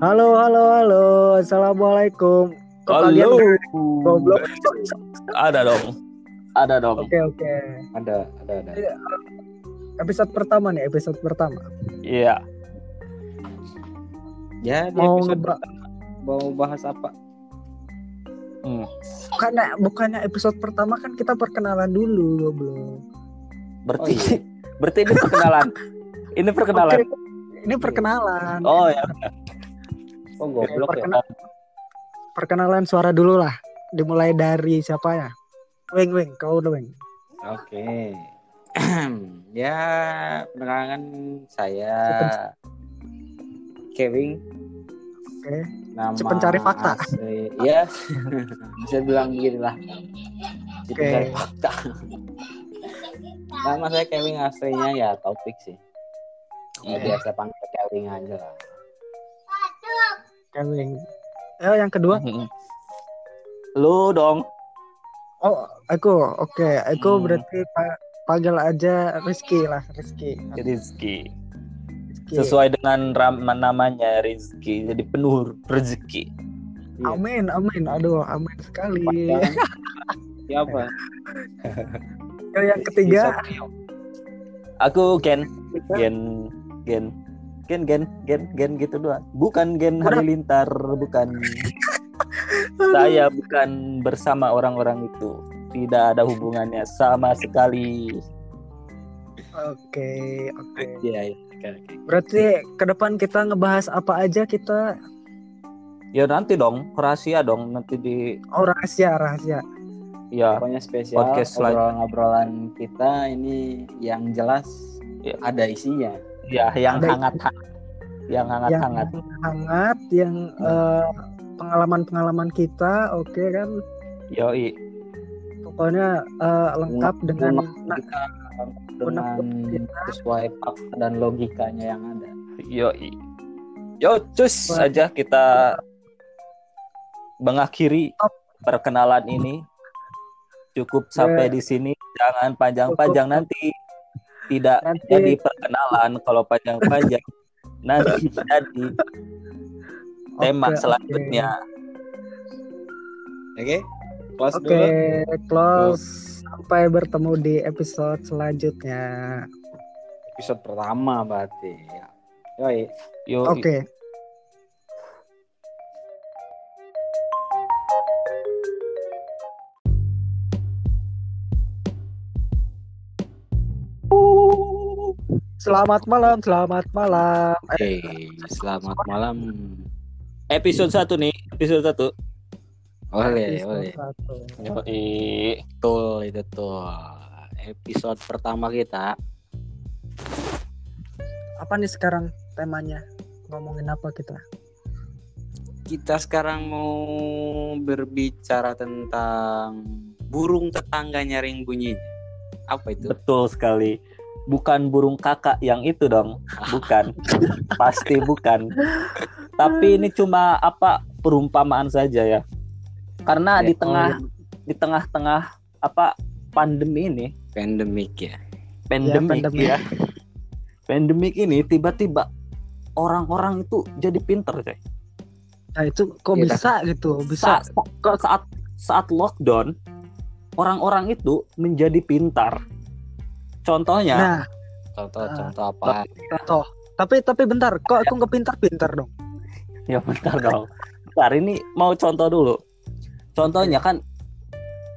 Halo, halo, halo. Assalamualaikum. Kok Halo. kalian goblok? Ada dong. Ada dong. Oke, oke. Ada, ada, ada. Episode pertama nih, episode pertama. Iya. Ya, di Mau episode ngeba- mau bahas apa? Hmm. bukannya bukannya episode pertama kan kita perkenalan dulu, goblok. Berarti Oh, iya. berarti ini perkenalan. ini perkenalan. Oke, Ini perkenalan. Oh ya. Oh, goblok ya. Perkena- Perkenalan suara dulu lah. Dimulai dari siapa ya? Weng, Weng, kau dulu, Weng. Oke. ya, penerangan saya Kevin. Oke. Nama Si pencari fakta. asli- Iya. Bisa bilang gitu lah. Oke. pencari fakta. Nama saya Kevin aslinya ya Taufik sih. Ya biasa panggil Kevin aja lah. Weng. Eh, yang kedua? Hmm. Lu dong. Oh, aku. Oke, aku Hmm. berarti pa- panggil aja Rizky lah, Rizky. Rizky. Rizky. Sesuai dengan ram- namanya Rizky. Jadi penuh rezeki. Iya. Amin, amin. Aduh, amin sekali. Siapa? Yang ketiga, Aku Gen. Gen. Gen. Gen, gen, gen, gen gitu doang. Bukan gen Udah. halilintar, bukan. Saya bukan bersama orang-orang itu. Tidak ada hubungannya sama sekali. oke, oke. Iya, iya. Oke, oke. Berarti ke depan kita ngebahas apa aja kita? Ya nanti dong, rahasia dong nanti di Oh rahasia, rahasia. ya Pokoknya spesial Podcast selan- obrolan-obrolan kita ini yang jelas Iya. ada isinya. Ya yang Ada- hangat yang hangat Yang hangat. hangat, yang eh, pengalaman-pengalaman kita, oke kan? Yoi. Pokoknya eh, lengkap dengan nah, kita unek dengan kita. sesuai fakta dan logikanya yang ada. Yoi. Yo, cus Wah. saja kita mengakhiri perkenalan ini. Cukup sampai Ya. di sini. Jangan panjang-panjang nanti tidak Nanti- jadi perkenalan kalau panjang-panjang nanti jadi tema Oke, selanjutnya. Oke? Close Oke, dulu. close. Sampai bertemu di episode selanjutnya. Episode pertama berarti. Ya. Yoi. Oke. Selamat malam, selamat malam. Eh, Oke, selamat malam. Episode 1 nih, episode 1. Oleh, episode oleh. satu. Yoi. Betul itu tuh. Episode pertama kita Apa nih sekarang temanya? Ngomongin apa kita? kita sekarang mau berbicara tentang burung tetangga nyaring bunyinya. Apa itu? Betul sekali. Bukan burung kakak yang itu dong. Bukan. Pasti bukan. Tapi ini cuma apa perumpamaan saja ya. Karena Ya, di tengah oh, di tengah-tengah apa pandemi ini, pandemik ya. pandemik pandemi. ya. Pandemik ini tiba-tiba orang-orang itu jadi pinter coy. Nah itu kok Iya, bisa gitu? Bisa. Saat, kok saat saat lockdown orang-orang itu menjadi pintar. Contohnya Nah, Contoh Ah. contoh apa? contoh. Tapi tapi bentar, kok aku nggak pintar-pintar dong? Ya bentar dong. Bentar ini mau contoh dulu. Contohnya kan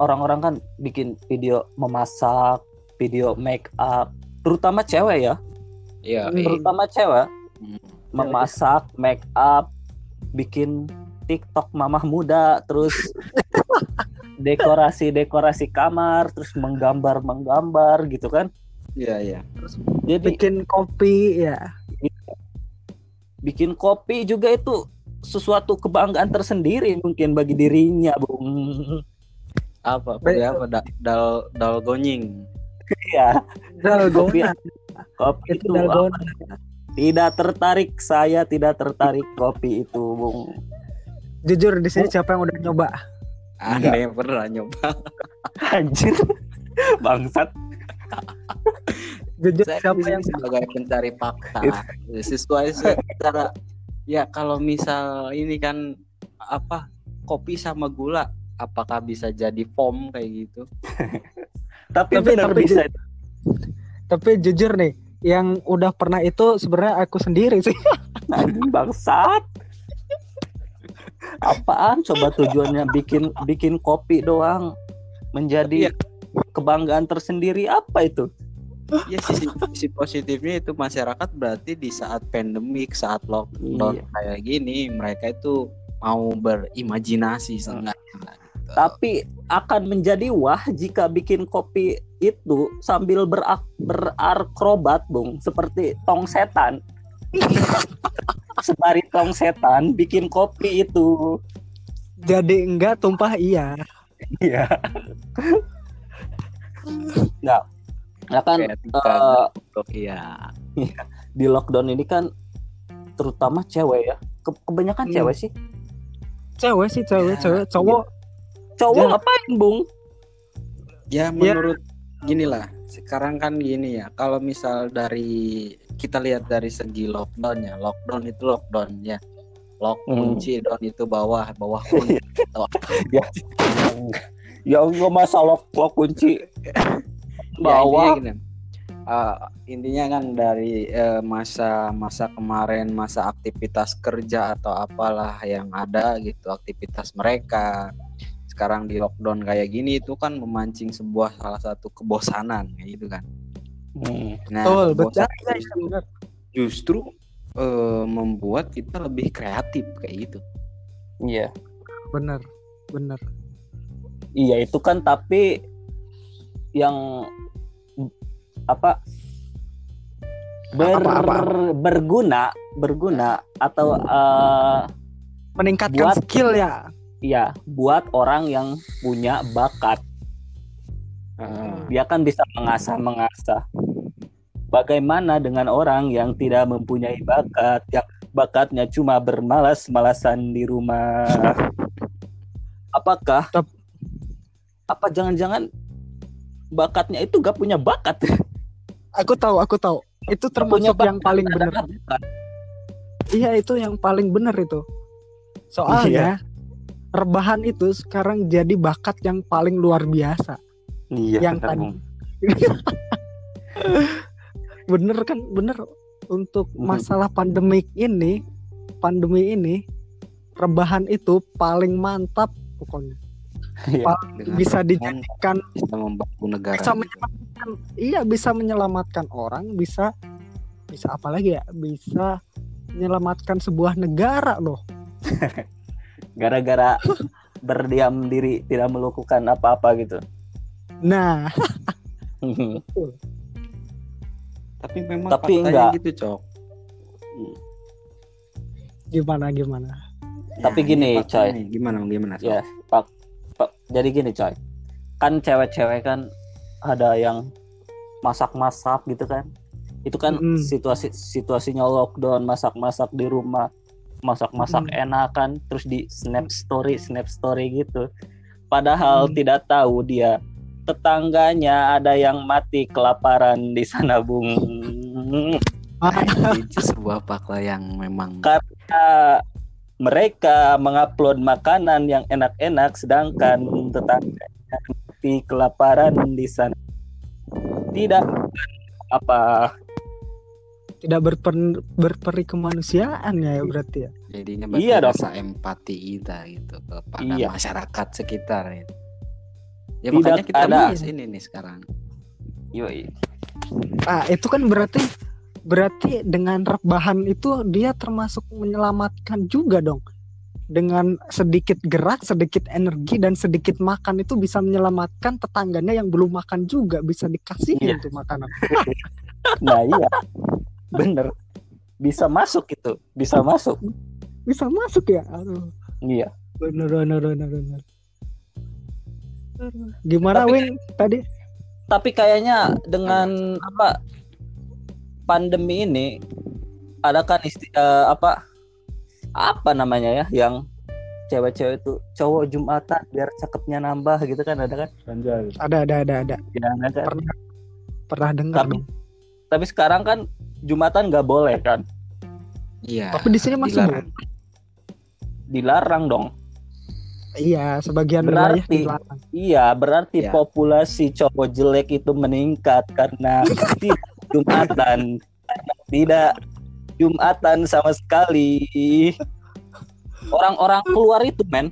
orang-orang kan bikin video memasak, video make up, terutama cewek ya, Iya, terutama cewek hmm. memasak, make up, bikin TikTok mamah muda, terus dekorasi-dekorasi kamar, terus menggambar-menggambar gitu kan. Iya, iya. Jadi Bikin kopi ya. bikin kopi juga itu sesuatu kebanggaan tersendiri mungkin bagi dirinya, Bung. Apa? Kopi apa? Da- dal dal gonying. Ya. Dalgona. Kopi Itu itu apa? Tidak tertarik saya tidak tertarik kopi itu, Bung. Jujur di sini siapa yang udah nyoba? Aneh pernah nyoba. Anjir. Bangsat. Jujur Saya siapa yang sebagai pencari fakta sesuai secara Ya kalau misal ini kan apa kopi sama gula apakah bisa jadi foam kayak gitu? Tapi, Tapi- benar tapi bisa. ju- Tapi jujur nih, yang udah pernah itu sebenarnya aku sendiri sih. Bangsat. Apaan coba tujuannya bikin bikin kopi doang menjadi Iya. kebanggaan tersendiri apa itu? Ya sisi, sisi positifnya itu masyarakat berarti di saat pandemik, saat lockdown Iya. kayak gini mereka itu mau berimajinasi seenggaknya lah gitu. Tapi akan menjadi wah jika bikin kopi itu sambil berak berakrobat, Bung, seperti tong setan. Sebari tong setan bikin kopi itu. Jadi enggak tumpah iya. Iya. Nah, nah kan kan. iya. di lockdown ini kan terutama cewek ya. Ke- kebanyakan Hmm. cewek sih. Cewek sih cewek, Ya, cewek, cowok. Cowok Ya. ngapain, Bung? Ya menurut gini lah, sekarang kan gini ya, kalau misal dari kita lihat dari segi lockdown ya, lockdown itu lockdown ya. Lock Hmm. kunci down itu bawah, bawah kunci. Apa. Ya Allah masa lock, lock kunci Ya, bawah. intinya gini. Uh, intinya kan dari eh, masa masa kemarin masa aktivitas kerja atau apalah yang ada gitu aktivitas mereka sekarang di lockdown kayak gini itu kan memancing sebuah salah satu kebosanan kayak gitu kan Hmm. nah Betul, betul. justru eh, membuat kita lebih kreatif kayak gitu Iya. Benar. Benar. Iya itu kan tapi yang apa ber Apa, apa, berguna berguna atau eh, Meningkatkan Buat- skill ya. Ya buat orang yang punya bakat. Dia kan bisa mengasah mengasah. Bagaimana dengan orang yang tidak mempunyai bakat yang bakatnya cuma bermalas-malasan di rumah? Apakah Tep- apa jangan-jangan bakatnya itu gak punya bakat? Aku tahu, aku tahu. Itu termasuk yang paling benar. Iya, itu yang paling benar itu. Soalnya rebahan itu sekarang jadi bakat yang paling luar biasa. iya Yang tadi-. Bener kan? Bener untuk masalah pandemik ini, pandemi ini rebahan itu paling mantap pokoknya. Iya. Bisa dijadikan bisa membantu negara bisa menyelamatkan iya bisa menyelamatkan orang bisa bisa apa lagi ya bisa menyelamatkan sebuah negara loh gara-gara berdiam diri tidak melakukan apa-apa gitu nah tapi memang Tapi faktanya enggak. gitu cok gimana gimana Tapi Ya, gini, ini faktanya coy. nih. gimana gimana Cok? ya pak pak jadi gini coy kan cewek-cewek kan ada yang masak-masak gitu kan itu kan Mm-mm. situasi situasinya lockdown masak-masak di rumah masak-masak Mm. enak kan terus di snap story snap story gitu. Padahal Mm. tidak tahu dia tetangganya ada yang mati kelaparan di sana bung. Itu sebuah fakta yang memang karena mereka mengupload makanan yang enak-enak sedangkan tetangganya mati kelaparan di sana. Tidak apa tidak berper, berperi kemanusiaan ya berarti ya jadinya berarti Iya dong. rasa empati kita gitu kepada Iya. masyarakat sekitar gitu. Ya Tidak makanya kita ada. bahas ini nih sekarang. yoi ah itu kan berarti berarti dengan rebahan itu dia termasuk menyelamatkan juga dong dengan sedikit gerak sedikit energi dan sedikit makan itu bisa menyelamatkan tetangganya yang belum makan juga bisa dikasih Iya. tuh makanan nah iya bener. Bisa masuk itu. Bisa masuk. Bisa masuk ya? Aduh. Iya. Bener bener bener bener. Gimana Tapi- Wing tadi? Tapi kayaknya dengan apa pandemi ini ada kan isti eh, apa apa namanya ya yang cewek-cewek itu cowok jumatan biar cakepnya nambah gitu kan ada kan? Ada ada ada ada. Ya, ada. pernah pernah dengar Tapi- dong tapi sekarang kan jumatan nggak boleh kan Iya. Tapi di sini masih dilarang. boleh. Dilarang dong. Iya, sebagian wilayah Berarti- dilarang. Iya, berarti Iya. populasi cowok jelek itu meningkat karena tidak jumatan, tidak jumatan sama sekali. Orang-orang keluar itu, men,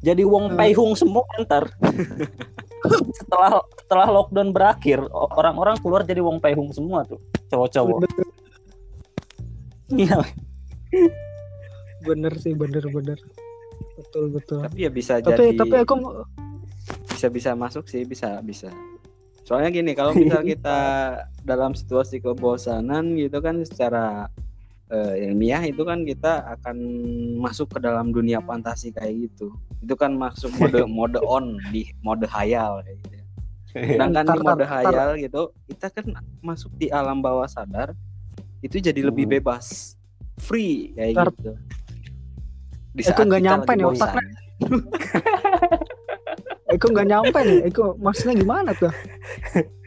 jadi wong Hmm. paihung semua ntar. setelah setelah lockdown berakhir, orang-orang keluar jadi wong paihung semua tuh, cowok-cowok. Iya, bener sih, bener bener. Betul betul. Tapi ya bisa Tapi jadi tapi aku bisa bisa masuk sih, bisa bisa. Soalnya gini, kalau misal kita dalam situasi kebosanan gitu kan secara eh, ilmiah itu kan kita akan masuk ke dalam dunia fantasi kayak gitu. Itu kan masuk mode mode on di mode hayal kayak gitu. Sedangkan Ntar, di mode hayal gitu, kita kan masuk di alam bawah sadar itu jadi lebih Hmm. bebas, free kayak Ntar. gitu. Di saat nggak nyampe nih otaknya? Eko nggak nyampe nih. Eko maksudnya gimana tuh?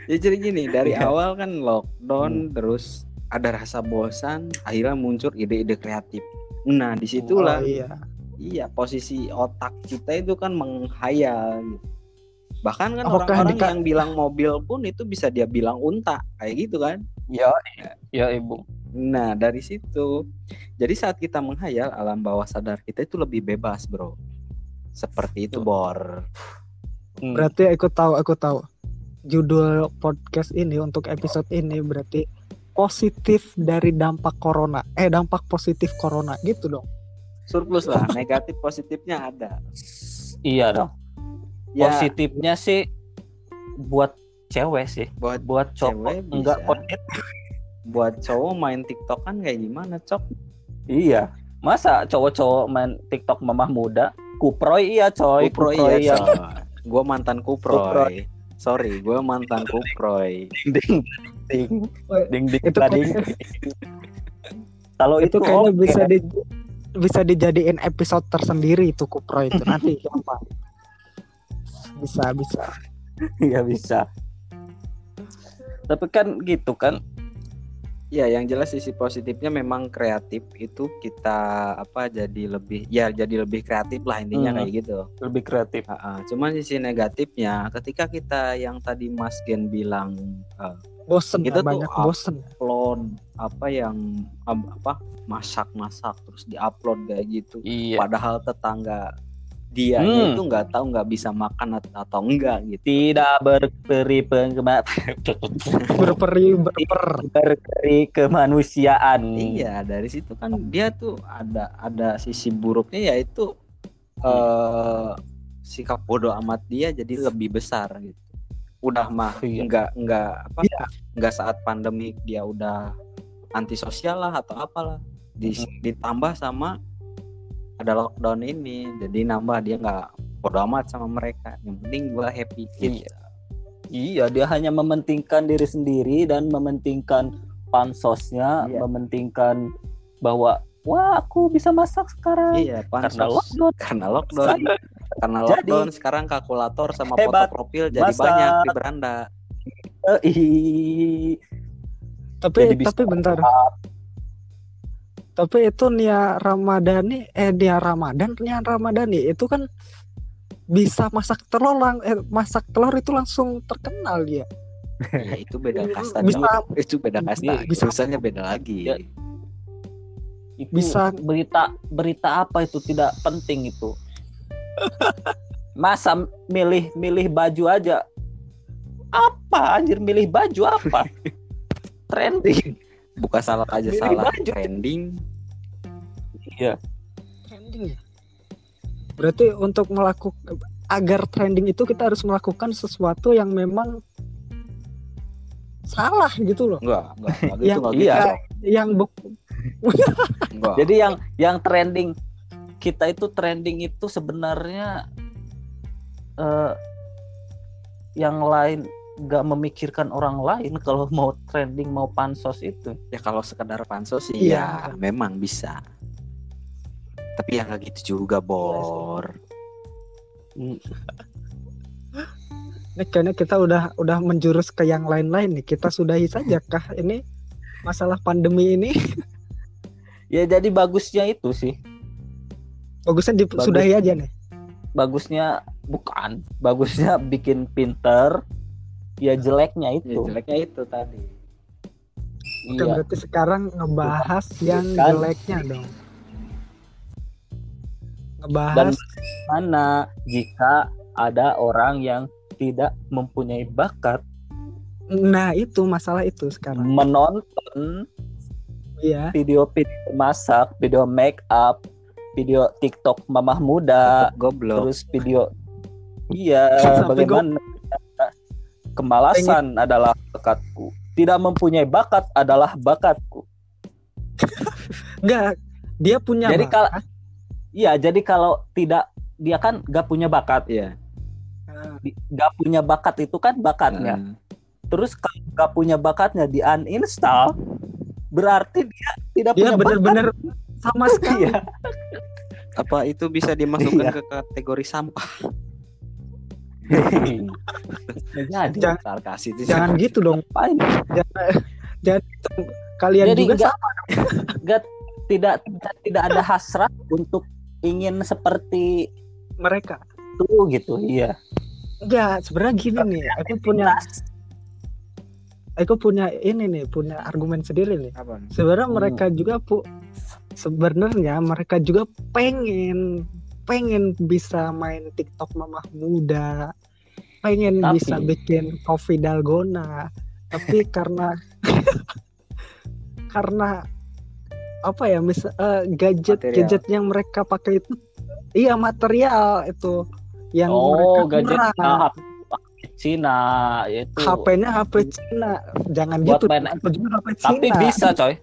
Ya jadi gini, dari Iya. awal kan lockdown terus ada rasa bosan, akhirnya muncul ide-ide kreatif. Nah, di situlah Oh, iya. iya posisi otak kita itu kan menghayal gitu. Bahkan kan orang-orang dika- yang bilang mobil pun itu bisa dia bilang unta, kayak gitu kan. ya, ya ibu. Nah, dari situ. Jadi saat kita menghayal alam bawah sadar kita itu lebih bebas, Bro. Seperti itu, Bor. Hmm. Berarti aku tahu, aku tahu. Judul podcast ini untuk episode ini berarti positif dari dampak corona. Eh, dampak positif corona gitu dong. Surplus lah, negatif positifnya ada. Iya dong. Ya, Positifnya sih buat cewek sih, buat buat cowok Cewek enggak positif. buat cowok main TikTok kan kayak gimana, Cok? Iya. Masa cowok-cowok main TikTok mamah muda? Kuproy iya coy, Kupro kuproy iya, Cok. Gue mantan kuproy. Kuproy. Sorry, gue mantan kuproy. ding ding Woi, ding ding itu ding. Kalau itu itu kayaknya oke. bisa di bisa dijadiin episode tersendiri itu Kupro itu nanti apa bisa bisa Iya bisa. Tapi kan gitu kan. Ya, yang jelas sisi positifnya memang kreatif itu kita apa jadi lebih ya jadi lebih kreatif lah intinya Hmm. kayak gitu. lebih kreatif. Ha-ha. Cuman sisi negatifnya ketika kita yang tadi Mas Gen bilang eh, bosen Itu ya, tuh banyak bosen upload apa yang apa masak-masak terus diupload kayak gitu. Iya. Padahal tetangga dia Hmm. itu nggak tahu nggak bisa makan at- atau enggak gitu. Tidak berperi penggemar berperi berper berperi kemanusiaan. Iya, dari situ kan dia tuh ada ada sisi buruknya yaitu eh sikap bodoh amat dia jadi lebih besar gitu. Udah mah Iya. nggak nggak apa Iya. nggak saat pandemi dia udah antisosial lah atau apalah. Di- Mm. Ditambah sama ada lockdown ini, jadi nambah dia nggak bodoh amat sama mereka. Yang penting gua happy gitu. Iya. Iya, dia hanya mementingkan diri sendiri dan mementingkan pansosnya, Iya. mementingkan bahwa wah aku bisa masak sekarang Iya, karena pansos. lockdown. karena lockdown karena Jadi, lockdown sekarang kalkulator sama hebat, foto profil jadi masak. banyak di beranda. Ih, tapi Jadi bisa- tapi bentar. tapi itu Nia Ramadhani eh Nia Ramadan Nia Ramadhani itu kan bisa masak telur lang eh, masak telur itu langsung terkenal dia. Ya itu beda kasta bisa itu beda kasta. Iya, bisa. urusannya beda lagi. Ya. itu Bisa- berita berita apa itu tidak penting itu. Masa milih milih baju aja apa anjir milih baju apa? Trending. buka salak aja Milih salah baju. trending Iya. trending ya berarti untuk melakukan agar trending itu kita harus melakukan sesuatu yang memang salah gitu loh enggak enggak enggak gitu Yang- enggak iya. gitu yang buk enggak Jadi yang yang trending kita itu trending itu sebenarnya eh yang lain nggak memikirkan orang lain kalau mau trending mau pansos itu. ya kalau sekedar pansos sih Iya. ya memang bisa. Tapi ya nggak gitu juga bor. Hmm, ini kayaknya kita udah udah menjurus ke yang lain-lain nih. Kita sudahi saja kah ini masalah pandemi ini? Ya jadi bagusnya itu sih Bagusnya disudahi aja nih. bagusnya bukan bagusnya bikin pinter ya jeleknya Ya, itu jeleknya itu tadi. Oke, iya berarti sekarang ngebahas yang Kan. jeleknya dong. dan Ngebahas mana jika ada orang yang tidak mempunyai bakat nah itu masalah itu sekarang. menonton Iya. video-video masak, video make up, video TikTok mamah muda, goblok. terus video iya bagaimana kemalasan adalah bakatku. Tidak mempunyai bakat adalah bakatku. Enggak, dia punya Jadi kalau iya, jadi kalau tidak dia kan gak punya bakat, Iya. Di- gak punya bakat itu kan bakatnya. Nah, Terus kalau gak punya bakatnya di uninstall, berarti dia tidak dia punya benar-benar sama bakat. sekali. Apa itu bisa dimasukkan Iya. ke kategori sampah? Jadi Jangan- Sarkas itu. Jangan gitu dong. ngapain? Jadi kalian Jadi juga enggak, sama. enggak tidak, tidak tidak ada hasrat untuk ingin seperti mereka. itu gitu. Iya. Enggak, sebenarnya gini nih, aku punya aku punya ini nih, punya argumen sendiri nih. Apa? nih? Sebenarnya Hmm. mereka juga pu sebenarnya mereka juga pengen pengen bisa main TikTok mamah muda, pengen Tapi- bisa bikin coffee dalgona, tapi karena karena apa ya mis eh, gadget Material. gadget yang mereka pakai itu iya material itu yang Oh, mereka gadget kurang. HP Cina itu. HP-nya HP Cina. Jangan Buat gitu. main- HP Cina. Tapi bisa, coy.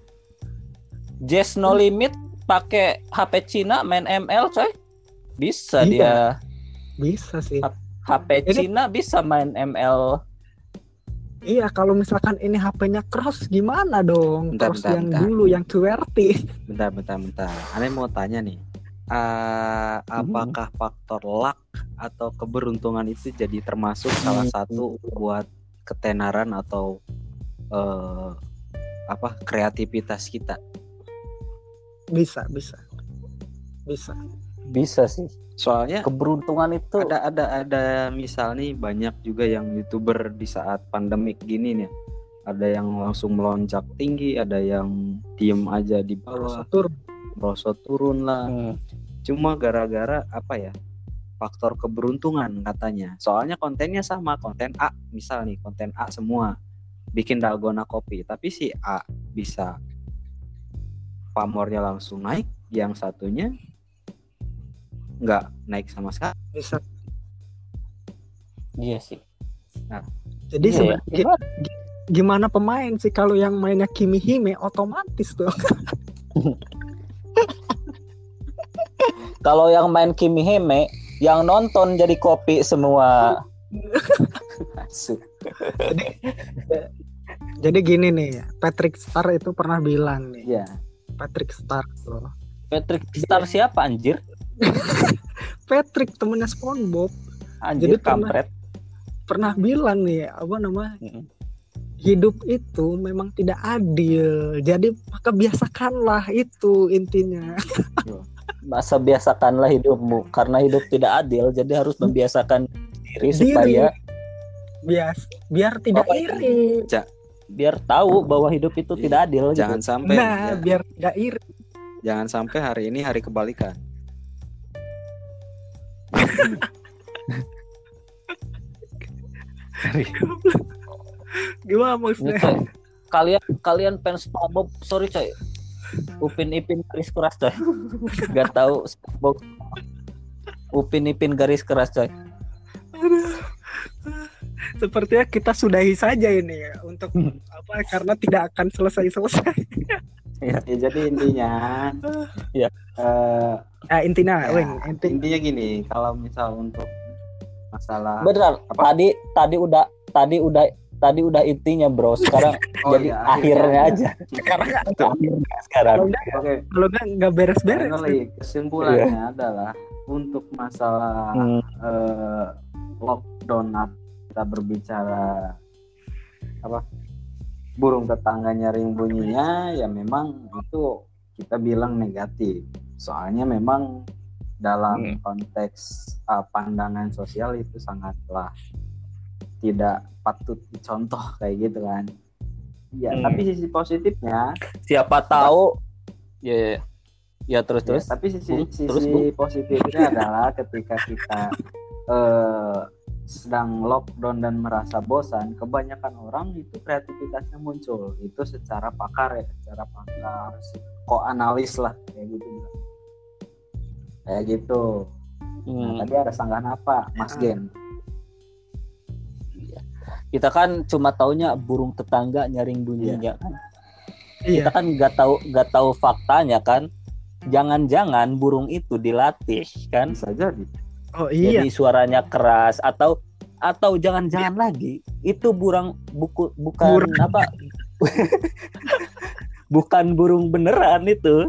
Just no limit pakai HP Cina main ML, coy. Bisa Iya. dia. Bisa sih. HP Ini- Cina bisa main ML. Iya, kalau misalkan ini HP-nya cross gimana dong? Bentar, cross bentar, yang bentar. dulu yang QWERTY. Bentar, bentar, bentar. Aneh mau tanya nih. Ah, apakah faktor luck atau keberuntungan itu jadi termasuk salah Hmm. satu buat ketenaran atau eh, apa kreativitas kita? Bisa, bisa. Bisa. Bisa sih. Soalnya Keberuntungan itu ada ada ada misal nih banyak juga yang youtuber di saat pandemik gini nih ada yang langsung melonjak tinggi ada yang diem aja di bawah Tur. merosot turun lah Hmm. cuma gara-gara apa ya faktor keberuntungan katanya soalnya kontennya sama konten A misal nih konten A semua bikin dalgona kopi tapi si A bisa pamornya langsung naik yang satunya nggak naik sama sekali Bisa. Iya sih. Jadi Iya, seben- ya. gi- gi- gimana pemain sih kalau yang mainnya Kimi Hime otomatis tuh. Kalau yang main Kimi Heme, yang nonton jadi kopi semua. Asu. Jadi gini nih, Patrick Star itu pernah bilang nih, Iya Patrick Star tuh. Patrick Star siapa anjir? Patrick temennya SpongeBob Anjir Jadi pernah- kampret. pernah bilang nih apa namanya Mm. hidup itu memang tidak adil jadi maka biasakanlah itu intinya Masa biasakanlah hidupmu karena hidup tidak adil jadi harus membiasakan diri Diri. supaya bias biar tidak Apa iri biar tahu bahwa hidup itu Iya. tidak adil jangan gitu. sampai nah ya, biar tidak iri jangan sampai hari ini hari kebalikan gimana Ini, maksudnya. Kalian kalian fans SpongeBob, sorry coy. Upin Ipin garis keras coy. Gak tahu SpongeBob. Upin Ipin garis keras coy. Sepertinya kita sudahi saja ini ya untuk apa karena tidak akan selesai selesai ya jadi intinya Iya. eh, nah intinya Ya, Weng, inti intinya gini kalau misal untuk masalah Benar. Apa? Tadi tadi udah tadi udah tadi udah intinya bro. Sekarang Oh jadi iya, akhirnya aja. sekarang Akhirnya sekarang. kalau nggak kalau nggak nggak beres-beres finally, kesimpulannya adalah untuk masalah Hmm. eh, lockdown atau kita berbicara apa burung tetangganya ring bunyinya ya memang itu kita bilang negatif. Soalnya memang dalam Hmm. konteks uh, pandangan sosial itu sangatlah tidak patut dicontoh kayak gitu kan. Ya, Hmm. tapi sisi positifnya, Siapa tahu ya ya, ya terus terus. ya, tapi sisi Bung, sisi terus, positifnya adalah ketika kita eh, sedang lockdown dan merasa bosan, kebanyakan orang itu kreativitasnya muncul. Itu secara pakar ya, secara pakar psikoanalis lah kayak gitu. Kayak gitu. Nah, Hmm. tadi ada sanggahan apa, Mas Ah. Gen? Kita kan cuma taunya burung tetangga nyaring bunyinya kan. Iya. Kita kan nggak tahu nggak tahu faktanya kan. Jangan-jangan burung itu dilatih kan. Bisa jadi. Oh iya. Jadi suaranya keras atau atau jangan-jangan lagi itu burung buku bukan Burung. apa? bukan burung beneran itu.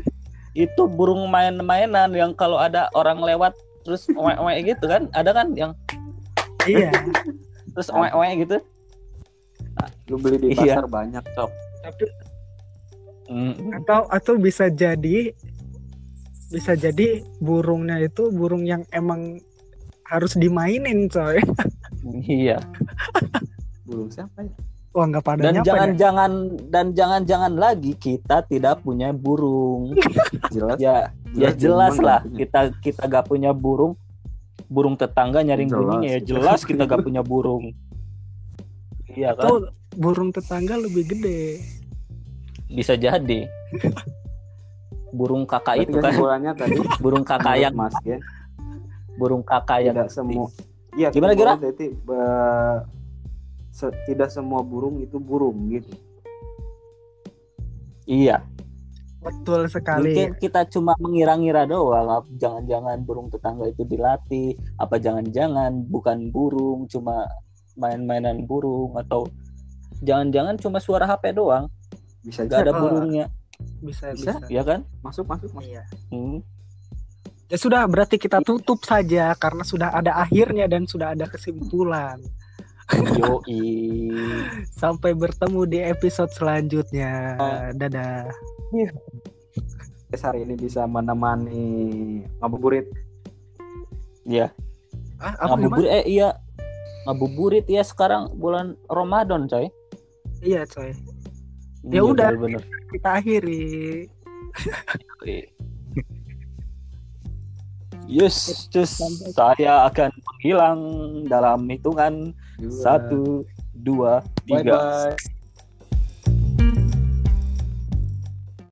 Itu burung main-mainan yang kalau ada orang lewat terus oe gitu kan. Ada kan yang Iya. terus oe gitu. Lu beli di Iya. pasar banyak, Cok. Tapi Mm. atau atau bisa jadi bisa jadi burungnya itu burung yang emang harus dimainin coy. Iya. Burung siapa ya? Wah nggak pada Dan nyapa ya? jangan-jangan dan jangan-jangan lagi kita tidak punya burung. Jelas. ya, ya jelas emang lah nggak punya. kita kita gak punya burung. Burung tetangga nyaring Jelas. bunyinya ya jelas kita gak punya burung. Iya kan? Tuh burung tetangga lebih gede. Bisa jadi. Burung kakak Berarti itu kan, kesimpulannya tadi burung kakak yang Mas Gen burung kakak yang tidak semua iya Gimana, kesimpulannya Berarti be- se- tidak semua burung itu burung gitu Iya, Betul sekali. mungkin kita cuma mengira-ngira doang. Jangan-jangan burung tetangga itu dilatih, apa jangan-jangan bukan burung, cuma main-mainan burung atau jangan-jangan cuma suara HP doang, bisa gak ada burungnya, Bisa Bisa? bisa. ya kan? masuk masuk masuk Iya. Hmm. Ya sudah berarti kita tutup saja karena sudah ada akhirnya dan sudah ada kesimpulan. Yoi. Sampai bertemu di episode selanjutnya. Dadah. Guys, hari ini bisa menemani ngabuburit Ya, Ah, ngabuburit eh iya. Ngabuburit ya sekarang bulan Ramadan, coy. Iya coy. Ya Iya, udah. bener-bener. Kita akhiri. Yes, just saya akan menghilang dalam hitungan Dua. satu, dua, bye tiga. bye